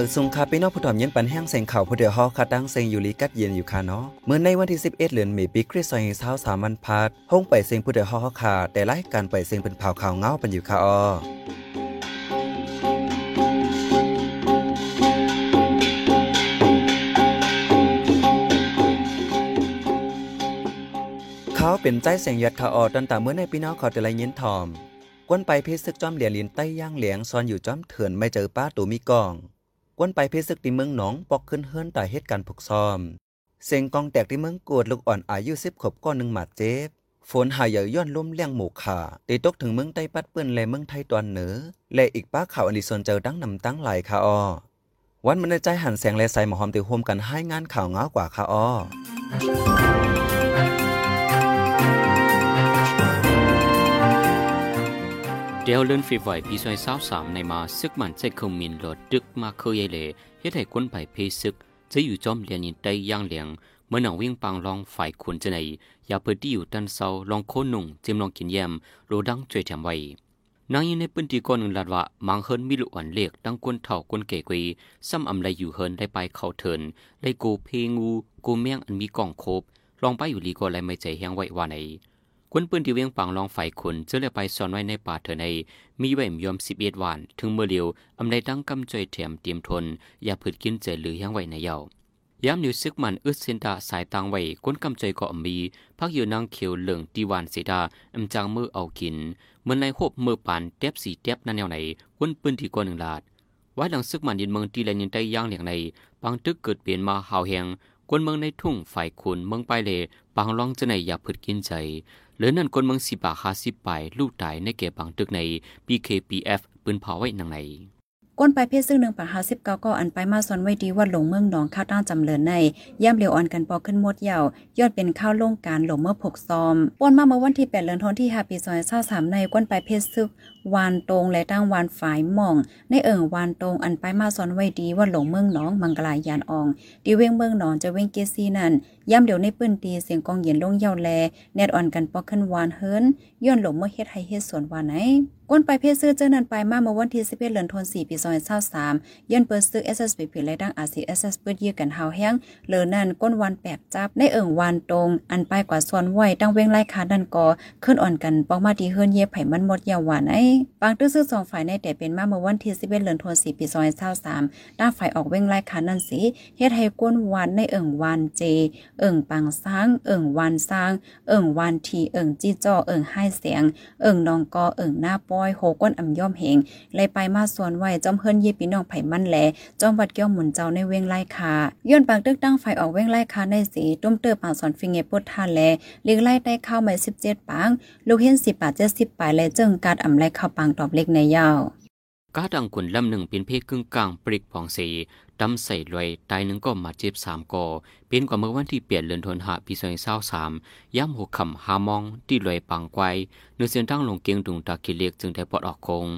มาสุงคาไปนอกผู้ถอมเย็นปันแห้งเสียงเข่าผู้เดียวฮอคาตั้งเสียงอยู่ลีกัดเย็นอยู่คาเนาะเมื่อในวันที่ 11 เดือนเมปีคริสต์ศักราชเช้าสามวันพัดห้องไปเสียงผู้เดียวฮอคาแต่รายการไปเสียงเป็นเผาข่าวเงาปันอยู่คาออเขาเป็นใจเสียงยัดขาออตั้งแต่เมื่อในปีน้องเขาแต่ละยินทอม กวนไปเพชรซึกจอมเหรียญลินใต้ย่างเหลียงซอนอยู่จอมเถื่อนไม่เจอป้าตูมีกอง กวนไปเพชรซึกที่เมืองหนองปอกขึ้นเฮิรนแต่เหตุการณ์ผูกซ้อม เสียงกองแตกที่เมืองกวดลูกอ่อนอายุสิบขบก้อนหนึ่งหมาดเจ็บ ฝนหายเหยื่อย่อนล่มเลี้ยงหมู่ขาตีตกถึงเมืองใต้ปัดเปื้อนและเมืองไทยตอนเหนือ และอีกป้าข่าวอันดิซนเจอดั้งนำตั้งหลายคาออวันมันในใจหันแสงและใส่หมอหอมติวโฮมกันให้งานข่าวเงากว่าคาออเดียวเลื่อนฟีไวปีซอยสาวสามในมาซึกมันใจคงมินโหลดดึกมาเคยเลยเฮ็ดให้คนไปเพซึกจะออ มเลียนยินใต้ย่างเหลียงเมื่อหนังวิ่งปังลองฝ่ายขุนจะไหนอย่าเปิดที่อยู่ดันเซาลองโคนุ่งจิมลองกินแยมโรดังช่วยแถมไว้นางยินในพื้นที่ก้อนหนึ่งลาดว่ามังเฮินมีลุอันเล็กดังกวนเถ่ากวนเก๋กวีซ้ำอำไรอยู่เฮินได้ไปเข้าเถินได้กูเพงูกูเมียงอันมีกล่องโคบลองไปอยู่ลีก็ไรไม่ใจแห้งไว้ว่าไหนคนปืนที่เวียงปังลองไฟขุนเจอเลยไปซ่อนไว้ในป่าเถอใน มีไว้มยอมสิบเอ็ดวันถึงเมื่อเลียวอำไดตั้งกำจอยแถมเตรียมทน อย่าผืดกินเจหรือยังไว้ในเยาวยามนิวซึกมันอึดเส้นตาสายตังไว้ก้นกำจอยก็อมี พักอยู่นางเขียวเหลืองตีวานเสดาอำจางมือเอากิน เหมือนในหบมือปานเต็บสีเต็บนั่นแนวไหนควนปืนที่ก้อนหนึ่งลาดไว้หลังซึกมันยินเมืองตีแลยินใต้ย่างเหลียงในบางตึกเกิดเปลี่ยนมาหาวแหงกวนเมืองในทุ่งฝ่ายขุนเมืองไปเลบางลองจะในอย่าผืดกินใจ เหลือนั่นคนเมืองสิบาคาสิบไปลูกตายในเก็บบางตึกใน PKPF ปืนเผาไว้นังใน ก้นไปเพศซึ่งหนึ่งปะหาสิบเก้าก็อันไปมาสอนไว้ดีว่าหลงเมืองหนองข้าวตั้งจำเลินในย่ำเหลียวอ่อนกันปอขึ้นมดเยาวยอดเป็นข้าวล่งการหลงเมื่อผกซอมป้นมาเมื่อวันที่แปดเดือนธันวาคมที่ฮาปีซอยเศร้าสามในก้นไปเพศซึกวานตรงและตั้งวานฝายหม่อง ในเอิงวานตรงอันไปมาสอนไว้ดีว่าหลงเมืองหนองมังกลายยานอองดีเว้งเมืองหนองจะเว้งเกซีนั่นย่ำเดี๋ยวในปืนตีเสียงกองเย็นลงเยาแลแนดอ่อนกันปอขึ้นวานเฮิรนย้อนหลงเมื่อเฮ็ดให้เฮ็ดสวนวานไหน ก้นไปเพศซื้อเจ้านั้นไปมาเมื่อวันที่11เดือนธันวาคมปี2023ย้อนเปิดซื้อ SSBP และดัง RCSS เปิดเยี่ยกันหาแห้งเลอนันก้นวันแปบจับในเอิงวานตรง อันไปกว่าส่วนไว้ตั้งเว้งไล่คาดันกอขึ้นอ่อนกันปอกมาดีเฮิรนเย่ไผมันหมดยาวหวานไอ้ปางตื้อซื้อสองฝ่ายในแต่เป็นมาเมื่อวันที่11เดือนธันวาคมปี2023ด้านฝ่ายออกเว้งไล่คานั่นสิเฮ็ดให้ก้นวานในเอิงวานเจ เอิงปังสร้างเอิงวานสร้าง เอิงวานทีเอิงจี้จ่อเอิงให้เสียง เอิงนองกอเอิงหน้าป้อยโหก้นอ่ำย่อมเหงเลยไปมาส่วนไว้จอมเฮิรนเย่ปีน้องไผ่มันแหลจอมวัดเกี้ยวหมุนเจ้าในเว้งไล่คาย้อนปางตึกตั้งไฟออกเว้งไล่คาในสีตุ้มเตอปางสอนฟิงเงปดทาแลเลียงไล่ได้เข้ามา17ปางลูกเห็นสิบปาเจ็ดสิบปลายและเจิงการอ่ำไล่เข้าปางตอบเล็กในยาว กาดังขุนลำหนึ่งเป็นเพศกึ่งกลางปริกผ่องสีดำใส่ลอยตายหนึ่งก็มาเจ็บสามกอเป็นกว่าเมื่อวันที่เปลี่ยนเลือนทนหาปีซอยเศร้าสามย่ำหัวคำหามองที่ลอยปังไกวเนื้อเสียงตั้งลงเกียงดุงตาคิเล็กจึงได้ปลดออกคง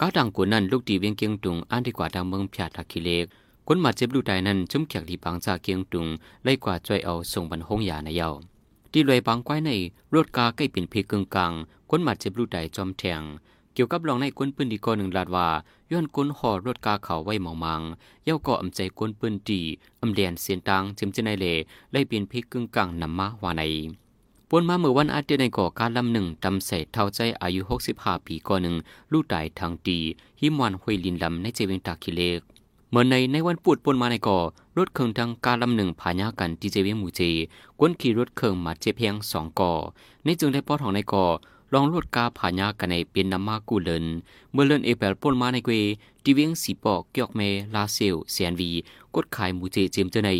กาดังกุนนั้นลูกตีเวียงเกียงดุงอันดีกว่าดังเมืองพยาตาคิเล็กคนมาเจ็บลูกตายนั้นจุ่มแขกที่ปังจากเกียงดุงไล่กว่าจ่อยเอาส่งบรรหงยาในเยาที่ลอยปังไกวในรถกาใกล้เป็นเพศกึ่งกลางคนมาเจ็บลูกตายจอมแทง เกี่ยวกับรองในก้นปืนดีกอหนึ่งลาดว่าย้อนก้นห่อรถกาเขาไว้หมองมังเย้าก็อำใจก้นปืนดีอำเลียนเสียนตังจิมเจนในเลไล่เปลี่ยนพริกกึ่งกลางนำมาว่าในปนมาเมื่อวันอาทิตย์ในก่อการลำหนึ่งตำใส่เท่าใจอายุ 65 ปีก่อหนึ่งลูกตายทางดีหิมวันห้วยลินลำในเจเวงตาคิเลกเมื่อในในวันปูดปนมาในก่อรถเครื่องทางการลำหนึ่งพายากันที่เจเวงมูเจก้นขี่รถเครื่องมาเจเพียงสองก่อในจึงได้ปอดของในก่อ ลองลดกาผาญากันในเป็นนามากูเลินเมื่อเลินเอเปลปนมาในเกวทีเวียงสีปอกเกียกเมลาเซลเซียนวีกดขายหมูเจเจมเจใน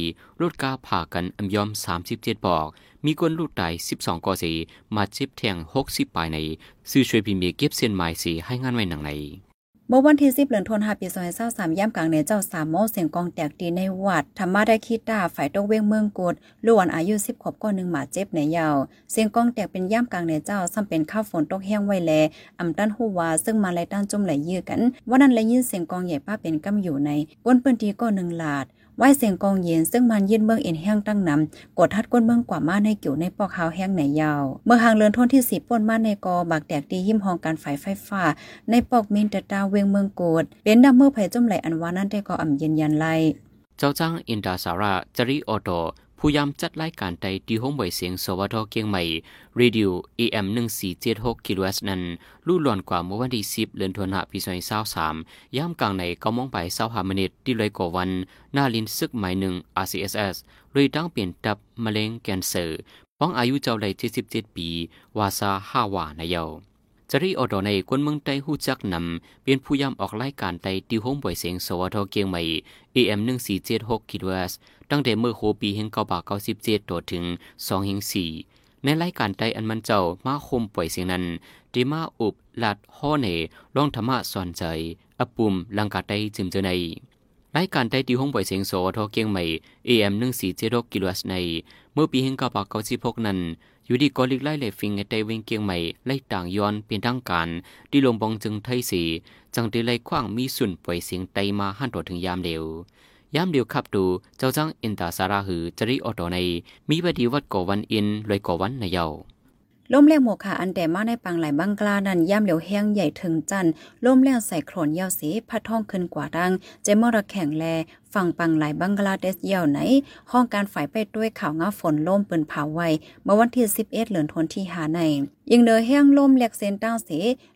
ลดกาผ่ากันอัมยอม 37 ปอก มีคนลูกตาย12กอสีมาเจ็บแทง60ปลายในซื้อช่วยพิมพ์เก็บเส้นไม้สีให้งานไว้หนังใน มื่อวันที่10เดือนธันวาคมปี2023ย่ำกลางในเจ้าสามโมเสียงกองแตกตีในวัดธรรมาได้คิดตาฝ่ายตกเวงเมืองกดล้วนอายุ10ขวบก็หนึ่งหมาเจ็บในยาว เสียงกองแตกเป็นย่ำกลางในเจ้าซ้ำเป็นข้าวฝนตกแห้งไว้แลอำตันฮูวาซึ่งมาไลตั้นจุ่มไหลยื้อกันวันนั้นเลยยินเสียงกองใหญ่ป้าเป็นกำอยู่ในก้นปืนทีก็หนึ่งหลาด ไหวเสียงกองเย็นซึ่งมันยืนเมืองเอ็นแห้งตั้งนำกดทัดก้นเมืองกว่ามาในกิ่วในปอกขาวแห้งไหนยาว เมื่อหางเลือนทนที่สีป่นมาในกอบักแดกดีหิมหองการไฟไฟฟ้า ในปอกมินตะดาวเวงเมืองโกดเป็นดำเมื่อไผจมไหลอันวานั้นได้ก็อ่ำเย็นยันไลเจ้าจ้างอินดาสาราจริออโต ผู้ยามจัดรายการใดที่ห้องบ่อยเสียงสวทเกียงใหม่ Radio AM 1476กิโลเฮรตซ์นั้นลู่หลอนกว่าเมื่อวันที่10เดือนธันวาคมปี2023ย่ามกลางใน9โมองไป25มินิตที่เลยกว่าวันหน้าลินซึกหมายหนึ่ง RCSS เลยตั้งเปลี่ยนตับมะเร็งแคนเซอร์ป้องอายุเจ้าเลย77ปี วาซาฮาวานายาจรีออดอในคนเมืองใต้หู้จักนำเป็นผู้ยามออกรายการใดที่ห้องบ่อยเสียงสวทเกียงใหม่ AM 1476กิโลเฮร ตั้งแต่เมื่อโคปีแห่งเก้าบาเก้าสิบเจ็ดต่อถึงสองแห่งสี่ในรายการใดอันมันเจ้ามาคมปล่อยเสียงนั้นดีมาอุบลัดห่อเนร้องธรรมะสอนใจอปุ่มลังกาไดจิมเจอในรายการใดที่ห้องปล่อยเสียงโสทอเกียงใหม่ AM 1476กิโลเฮรตซ์ใน เมื่อปีแห่งเก้าบาเก้าสิบหกนั้นอยู่ดีกอลิกไล่เลฟิงในไตเวงเกียงใหม่ไล่ต่างย้อนเป็นทางการที่ลงบองจึงไทยสีจังด้ไล่ขว้างมีส่วนปล่อยเสียงไตมาหันต่อถึงยามเดียว ยามเดียวขับดูเจ้าจังอินตาสาราหือจริออโตในมีบดีวัดก่อวันอินลอยก่อวันในเยา ล่มแรงหมวกขาอันแต่มาในปังหลายบังกลานั้นย่ำเหลียวแห้งใหญ่ถึงจันล่มแรงใส่โครนยาวสีพัดท่องขึ้นกว่าดังเจมอระแข่งแลฝั่งปังหลายบังกลาเดสยาวไหน ห้องการฝ่ายไปด้วยข่าวง้าฝนล่มปืนเผาไว้เมื่อวันที่ 11เดือนธันที่หาในยิงเดอแห้งล่มแหลกเซนตั้งเส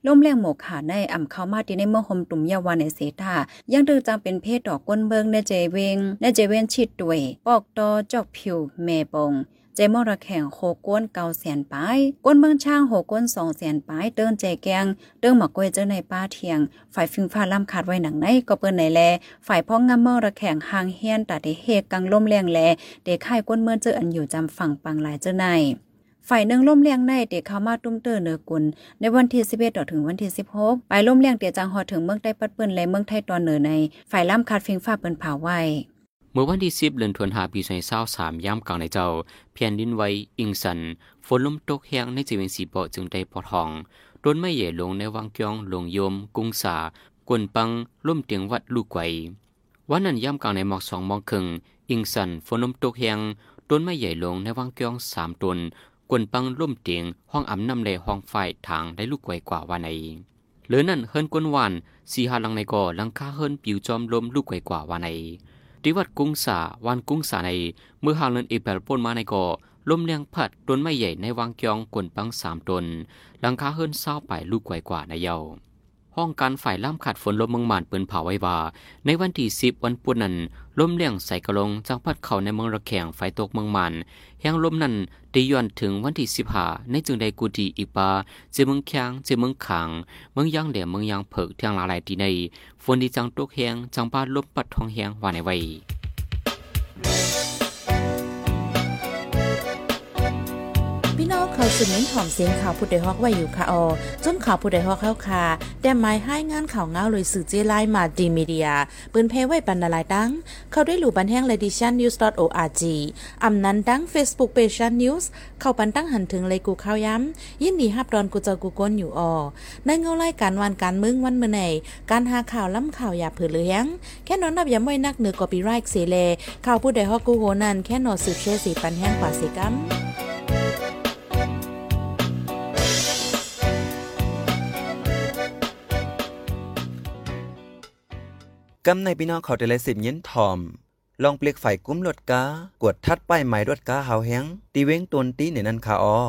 ล่มแรงหมวกขาในอ่ำเข้ามาที่ในเมื่อหมตุ่มยาวานในเสตายังดือจังเป็นเพศดอกก้นเบิงในเจเวงในเจเวนชิดด้วยปอกตอจอกผิวเมบง เจมอระแข่งโคก้นเกาแสนปลายก้นเมืองช่างโหก้นสองแสนปลายเดินเจแกงเดินหมากกวยเจอในป้าเทียง ฝ่ายฟิงฟ้าล่ำขาดไว้หนังในก็เปิ้นในแล ฝ่ายพ้องงามเมอระแข่งหางเฮียนตัดเฮกกังล่มแรงแลเด็กไข่ก้นเมืองเจออันอยู่จำฝั่งปังหลายเจอในฝ่ายหนึ่งล่มเลียงในเด็กเข้ามาตุ้มเตอเนือกุลในวันที่11ต่อถึงวันที่16ไปล่มเลียงเตียจังหอถึงเมืองใต้ปัดเปิ้นและเมืองไทยตอนเหนือใน ฝ่ายล่ำขาดฟิงฟ้าเปิ้นเผาไว้ มื่อวันที่สิบเดือนธันวาคมปี2023ย่ำกลางในเจ้าเพียนดินไหวอิงสันฝนลมตกแห้งในจีเวนสีเปาะจึงได้ปอทองต้นไม้ใหญ่ลงในวังเกียงหลงโยม กุ้งสากวนปังล่มเตียงวัดลูกไกววันนั้นย่ำกลางในหมอกสองหมอกครึ่งอิงสันฝนลมตกแห้งต้นไม้ใหญ่ลงในวังเกียงสามต้นกวนปังล่มเตียงห้องอำนำในห้องไฟทางได้ลูกไกวกว่าวันในเหลือนั่นเฮิรนกวนวานสีหาลังในก่อลังคาเฮิรนปิวจอมลมลูกไกวกว่าวันใน ที่วัดกุ้งสาวันกุ้งสาในเมื่อหางเลนอีแปลป่นมาในก่อลมเลียงพัดต้นไม้ใหญ่ในวังเกียงกวนปังสามตน หลังคาเฮิรนเศร้าไปลูกไกวกว่าในเยาห้องการฝ่ายล่ามขัดฝนลมเมืองหมานเปินเผาไว้ว่า ในวันที่สิบวันปุ่นนั้น ลมเลี่ยงใส่กระลงจังพัดเข่าในเมืองระแขงไฟตกเมืองหมันแห่งลมนั้นตีย้อนถึงวันที่สิบหาในจึงได้กูดีอีปาเจเมืองแข้งเจเมืองขัง เมืองยางแหลมเมืองยางเผิกเที่ยงหลายที่ในฝนที่จังตกแหงจังบ้านลมปัดทองแหงว่าในไว้ องเขาสืบเน้นหอมเสียงข่าวผู้ใดฮอกไว้อยู่ค่ะออจนข่าวผู้ใดฮอกเข้าค่ะแต่หมายให้งานข่าวเงาเลยสื่อเจไลมาดีมีเดียปืนเพไว้ปันนาลายดังเข้าด้วยหลู่บันแห้ง l e d i t i o n news org อำนั้นดัง Facebook page ชัน news เข้าปันตั้งหันถึงเลยกูข้าวย้ำยินดีฮับดอนกูเจอกูก้นอยู่ออในเงาไล่การวันการมึงวันเมื่อไหนการหาข่าวล้ำข่าวอย่าเผือเลี้ยงแค่นอนนับย้ำไว้นักเหนือกอปีไรค์เสเลข่าวผู้ใดฮอกกูโหนันแค่นอสืบเชื่อสีปันแห้งกว่าสีกัม กำในพี่น้องเขาแต่ลสิบเย็นทอม ลองเปลียกไฟกุ้มรถกากวดทัดป้ายหมายรถกาเฮาแฮงตีเว้งตวนตีในนั้นคาออ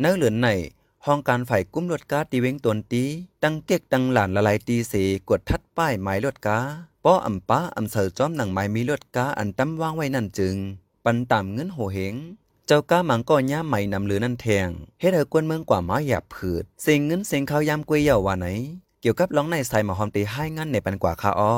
เนื้อเหลือนในห้องการไฟกุ้มรถกาตีเว้งตวนตีตั้งเก๊กตั้งหลานละลายตีเสกวดทัดป้ายหมายรถกาป้ออำป้าอำเสอจอมหนังไม้มีรถกาอันตั้มวางไว้นั่นจึง ปันตามเงินโหเหงเจ้าก้าหมังก็ย่าใหม่นำหรือนั่นแทงเฮ็ดให้กวนเมืองกว่าหมาหยาบผืดเสียงเงินเสียงข้ายามกวยเยาว่าไหน เกี่ยวกับร้องในใส่หมาหอมตีให้งั้นในปันกว่าคาอ้อ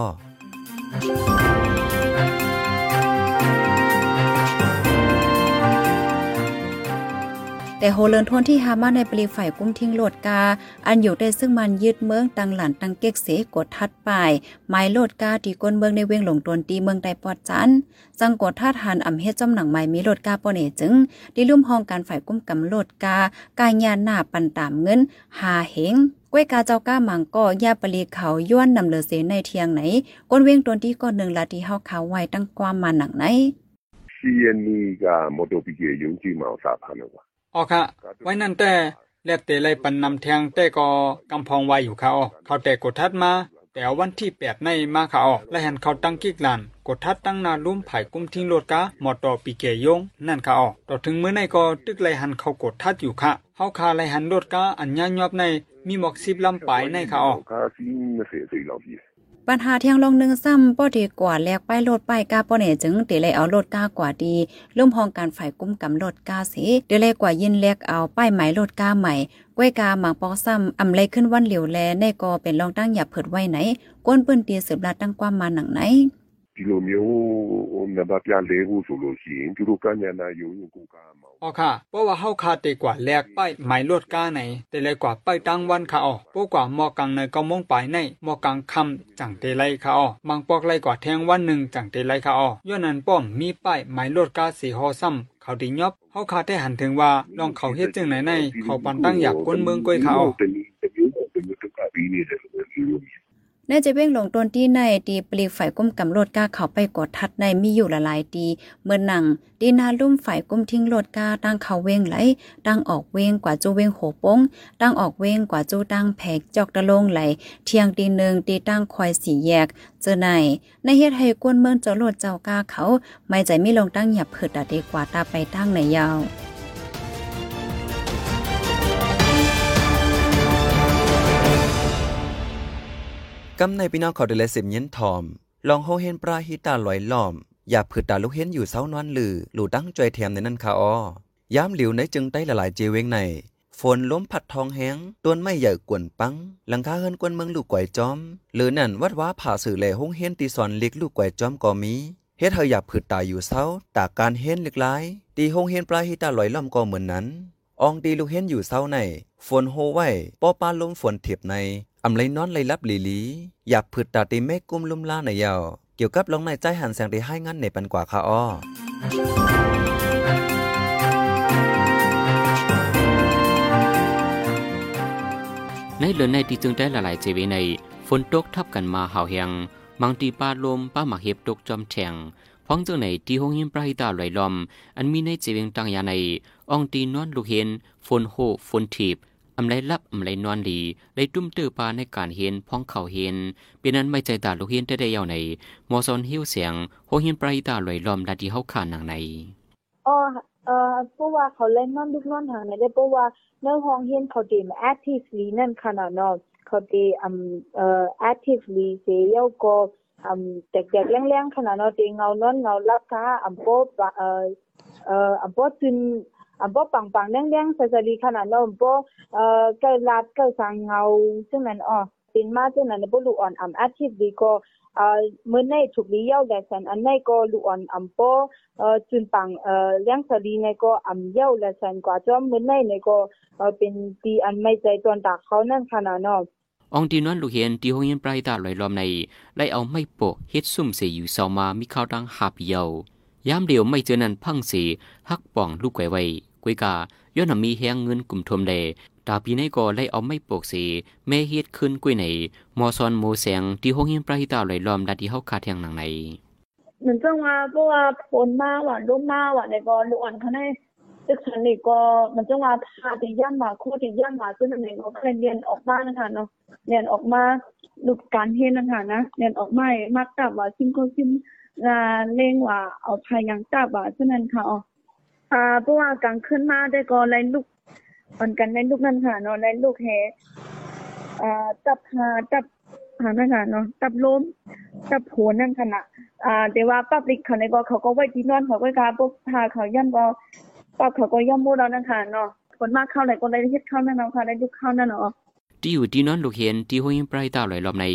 แต่โฮเลินทวนที่ฮามาในปลีฝ่ายกุ้มทิ้งโหลดกา อันอยู่ได้ซึ่งมันยึดเมืองตังหลันตังเก๊กเสกดทัดป่ายหมายโหลดกาที่ก้นเมืองในเวียงหลงตนตีเมืองใดปอดจันสังกดทัดหันอ่ำเฮ็ดจำหนังไม้มีโหลดกาปอเนจึงดิลุ่มห้องการฝ่ายกุ้มกำโหลดกากายญาหน้าปันตามเงินหาเหง กวยกาเจ้าก้ามังก็ย่าปลีเขาย้อนนำเลือเสในเทียงไหนก้นเว้งตนที่ก้อนหนึ่งลาที่เฮาเขาไว้ตั้งความมาหนังไหนเซียนนี่ก็มอโตปิเกยุงจีมาสาพันวะอ๋อค่ะ ไว้นั่นแต่แลบเตไลปันนำเทียงแต่ก็กำพองไว้อยู่เขาเขาแต่กดทัดมา แต่วันที่แปดในมาเขาและเห็นเขาตั้งกิกลันกดทัดตั้งนาลุ่มไผ่กุ้มทิ้งรถดกะมอตอปิเกยงนั่นเขาต่อถึงเมื่อในก็ตึกไลหันเขากดทัดอยู่ค่ะ เฮาคาไลหันโดดกาอัญญานยอบในมีหมอกซิบลำปายในค่ะออกปัญหาเที่ยงลงหนึ่งซ้ำป้อดีกว่าแลกป้ายโลดป้ายกาป้อเหนี่จึงเดี๋ยวเลยเอาโลดกากว่าดีร่วมพองการฝ่ายกุ้มกำโลดกาเสีเดี๋ยวเลยกว่ายินแลกเอาป้ายหมายโลดกาใหม่กล้วยกาหมางปอซ้ำอำไรขึ้นวันเหลียวแลในกอเป็นรองตั้งหยับเผิดไว้ไหนก้นปืนเตียสืบลาตั้งความมาหนังไหน ဒီလိုမျိုးနံပါတ်ပြလဲဖို့ဆိုလို့ရှိရင်သူတို့ကညနာယုံရင်ကိုကမောင် ออค่ะเพราะว่าเฮาคาเตกว่าแลกไปหมายรถกาไหน แต่เลยกว่าไปตั้งวันค่ะออเพราะกว่าหมอกังในก็มงปลายในหมอกังคำจังเตไลค่ะออบางปอกไลกว่าแทงวันหนึ่งจังเตไลค่ะออย้อนนั้นป้อมมีป้ายหมายรถกาสีหอซ้ำเขาดียอบเฮาคาได้หันถึงว่าลองเขาเฮ็ดจึงไหนในเขาปันตั้งอยากก้นเมืองก้อยค่ะออ တနည်းတစ်မျိုးတစ်မျိုးတစ်ခါပြီးနေတယ်လို့ပြောလို့ ในจะเว้งลงตนที่ในตีปลีกฝ่ายกุ้มกำโลดกาเขาไปกดทัดในมีอยู่ละลายตีเมื่อหนังดีนาลุ่มฝ่ายกุ้มทิ้งโลดกาตั้งเขาเว้งไหลตั้งออกเว้งกว่าจูเว้งโหปงตั้งออกเว้งกว่าจูตั้งแผกจอกตะลงไหล เที่ยงตีหนึ่งตีตั้งควายสีแยก เจอในในเฮ็ดให้กวนเมืองเจ้าโลดเจ้ากาเขา ไม่ใจไม่ลงตั้งหยับเผิดดาดีกว่าตาไปตั้งในยาว กำในพี่น้องเขาได้เลยสิบเย็นทอม ลองโฮเห็นปลาฮิตาลอยล้อม อย่าผืดตาลูกเห็นอยู่เสานอนลือหลู่ตั้งจอยแถมในนั้นค่ะอ้อยามหลิวในจึงได้ละลายเจเวงใน ฝนล้มพัดทองแห้งต้นไม้ใหญ่กวนปัง หลังคาเฮินกวนเมืองลูกก๋วยจอม หรือนั่นวัดว้าผ่าสื่อแลหงเห็นตีสอนเล็กลูกก๋วยจอมก็มีเฮ็ดเธออยากผืดตาอยู่เศร้าตากการเห็นเล็กหลายตีหงเห็นปลาฮิตาลอยล้อมก็เหมือนนั้น อองตีลูกเห็นอยู่เศร้าใน ฝนโฮไว้ป้อปาลมฝนเถียบใน อำไลนอนไลลับลีลีอยากผืดตาตีเมฆกุมลุมลาในยาวเกี่ยวกับลองในใจหันแสงได้ให้งั้นในปันกว่าค่ะอ้อในเรือนในที่จึงได้ละลายเจเวในฝนตกทับกันมาหาวแหงบางตีปาลมป้าหมักเห็บตกจอมแฉงพ้องจังในที่ห้องหิมปราหิตาไหลลอม อันมีในเจเวงตังยาในอองตีนอนลูกเห็นฝนโหฝนถีบ อำไลลับอำไลนอนดีได้ตุ้มตือปาในการเห็นพ้องเข่าเห็นเป็นนั้นไม่ใจตาลูกเห็นได้ได้ยาวในมอซอนหิวเสียงห้องหิมปราหิตาไหลลอมลาที่เฮาขานหนังในอ๋อเอ่อเพราะว่าเขาเล่นนอนลูกนอนหางไม่ได้เพราะว่าในห้องเรียนเขาเดม actively นั่นขนาดเนาะเขาเดอืมเอ่อ actively เสียก็อืมเด็กๆแรงๆขนาดเนาะเดเงานอนเงาลักกาอัมโปเอ่อเอ่ออัมโปซึน อัมโปปังปังแรงๆใส่ๆขนาดเนาะอัมโปเอ่อเกิดลาดเกิดสังเงาซึ่งนั้นอ๋อเป็นมาซึ่งนั้นบ่รู้อ่อนอัม actively ก็เอ่อเมื่อในถูกลี้ยาวแต่สันอันในก็รู้อ่อนอัมโปเอ่อจุนปังเอ่อเลี้ยงสลีในก็อำเย้าและสันกว่าจอมมื้อในในก็เอ่อเป็นตีอันไม่ใจตอนตากเขานั่นขนาดเนาะอองตีนวนลูกเห็นที่ห้องเย็นปลายตาลอยล้อมในไล่เอาไม่โปะเฮ็ดซุ่มเสียอยู่เสามามีข้าวดังหาบเยา ยามเดียวไม่เจอนันพังสีฮักป่องลูกไว้ไว้กุยกาย้อนมีแหงเงินกลุ่มทมเลตาปีในก็ไล่เอาไม่โปกสีแม่เฮ็ดขึ้นกุยในมอซอนโมแสงที่ห้องเย็นปลายตาลอยล้อมดัดที่เฮาคาแทงหนังในเหมือนจังว่าเพราะว่าฝนมาว่าลมมาว่าในก็ลูกอ่อนเขาในตึกสันนี่ก็มันจังว่าพาที่ย่านมาคู่ที่ย่านมาซึ่งในก็เรียนออกมานะคะเนาะเรียนออกมาลูกการเฮ็ดนะคะนะเรียนออกมามักกับว่าซิมก็ซิม อ่าเล่งว่าเอาพายังจับว่าฉะนั้นค่ะอ๋อเพราะว่ากลางคืนมาได้ก็ไล่ลูกอ่อนกันไล่ลูกนั่นค่ะเนาะไล่ลูกแฮอ่าจับหาจับหานั่นค่ะเนาะจับล้มจับโผนั่นขนาดอ่าแต่ว่าปับลิกเขาในก็เขาก็ไว้ที่นอนเขาก็กาปุ๊บพาเขาย่ำก็ปับเขาก็ย่ำมูเรานะคะเนาะคนมากเข้าไหนก็ได้เฮ็ดเข้านั่นเนาะค่ะได้ลูกเข้านั่นเนาะ ที่อยู่ที่นอนลูกเห็นที่ห้อยปลายตาลอยล้อมใน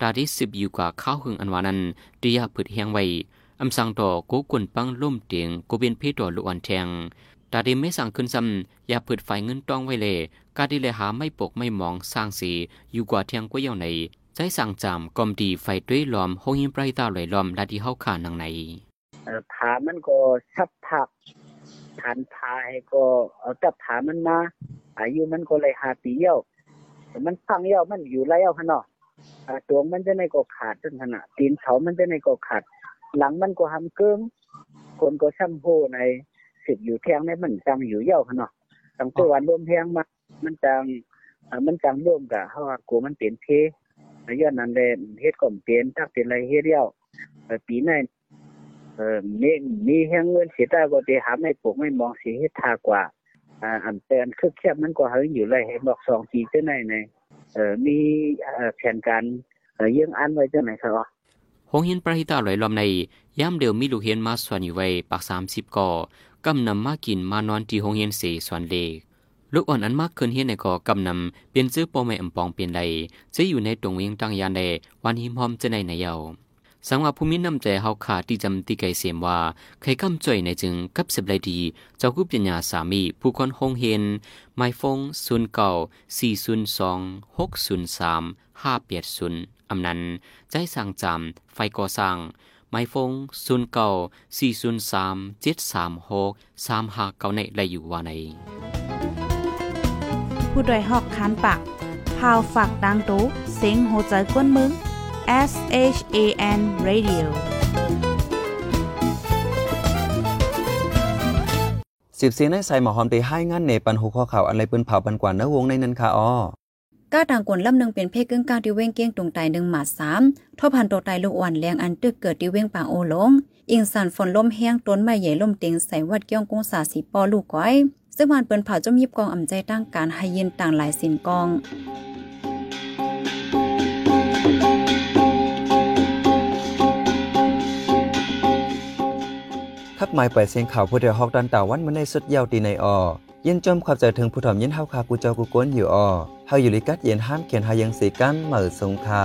ตาที่สิบอยู่กว่าข้าวหึงอันวานั้นที่ยาผึดแหงไว้อำสังต่อโกกวนปังล่มเตียงโกเป็นเพดอลูกอ่อนแทงตาดีไม่สั่งขึ้นซ้ำอย่าเปิดไฟเงินต้องไว้เลยกาดีเลยหาไม่ปกไม่มองสร้างสีอยู่กว่าเทียงกว่าเย่าในใจสั่งจำกอมดีไฟด้วยล้อมห้องยิมปลายตาไหลล้อมลาดีเฮาขานังในเอ่อผามันก็สับผักฐานผาให้ก็เอาจับผามันมา อายุมันก็เลยหาปีเดียว มันพังเยาวมันอยู่แล้วหั่นเนาะตัวมันจะในก็ขาดจนขนาดตีนเขามันจะในก็ขาด หลังมันก็หำเกิมคนก็ช้ำโหในสิบอยู่แทงในมันจังอยู่ยาวหั่นเนาะตั้งต่วันรวมแทงมา มันจังมันจังร่วมกับเฮาว่ากูมันเป็นเพย้อนนั้นแหละเฮ็ดก็เป็นถ้าเป็นอะไรเฮ็ดแล้วเอ่อปีในเออมีมีแฮงเงินเสียตาก็ได้หาไม่ปลูกไม่มองสิเฮ็ดทากว่า อ่าอันแต่อันคือแคบมันก็เฮาอยู่เลยเห็นบอกสองปีเจ้าไหนในเอ่อมีอ่อแผนการเอ่อยังอันไว้เจ้าไหนครับโรงเรียนประหิตาลอยลอมในยามเดียวมีลูกเรียนมาส่วนอยู่ไว้ปัก30ก่อกำนำมากินมานอนที่โรงเรียนเสส่วนเลขลูกอ่อนอันมากขึ้นเฮียนในก่อกำนำเป็นซื้อปอแม่อำปองเป็นใดจะอยู่ในตรงเวียงตั้งยานใดวันหิมหอมจะในในเยา สังว่าภูมิน้ำใจเฮาขาดที่จำติไกเสียมว่าใครกำจ่อยในจึงกับสิบไรดี เจ้ากุปัญญาสามี ผู้คนหงเฮนไมฟงศูนย์เก่าสี่ศูนย์สองหกศูนย์สามห้าเปียดศูนย์อำนั้นใจสั่งจำไฟก่อสร้างไมฟงศูนย์เก่าสี่ศูนย์สามเจ็ดสามหกสามห้าเก้าในไรอยู่ว่าในผู้ดยหอกคันปากพาวฝากดังตู้เสียงโหใจกวนมึง S H A N Radio สิบเสียงในใส่หมอหอมได้ให้งานในปันหูข้อข่าวอะไรเปิ้นเผาปันกว่าเนื้อวงในนั้นค่ะอ้อก้าต่างกวนลำหนึ่งเป็นเพศกึ่งกลางที่เว้งเก้งตรงไตหนึ่งหมาสามทอพันตัวไตลูกอ่อนแรงอันตึกเกิดที่เว้งปางโอหลง อิงสันฝนลมแห้งต้นไม้ใหญ่ลมเต็งใส่วัดเกี้ยงกงสาสีปอลูกก้อย ซึ่งมันเปิ้นเผาจมยิบกองอ่ำใจตั้งการให้ยินต่างหลายสินกอง หมายไปเสียงข่าวผู้เดียวฮอกดันตาวันมันในสุดยาวตีในออยินจมความใจถึงผู้ถอมยินเฮาคากูเจ้ากูก้นอยู่ออเฮาอยู่ลิกัดเย็นห้ามเขียนหายังสีกันเหมือสงคา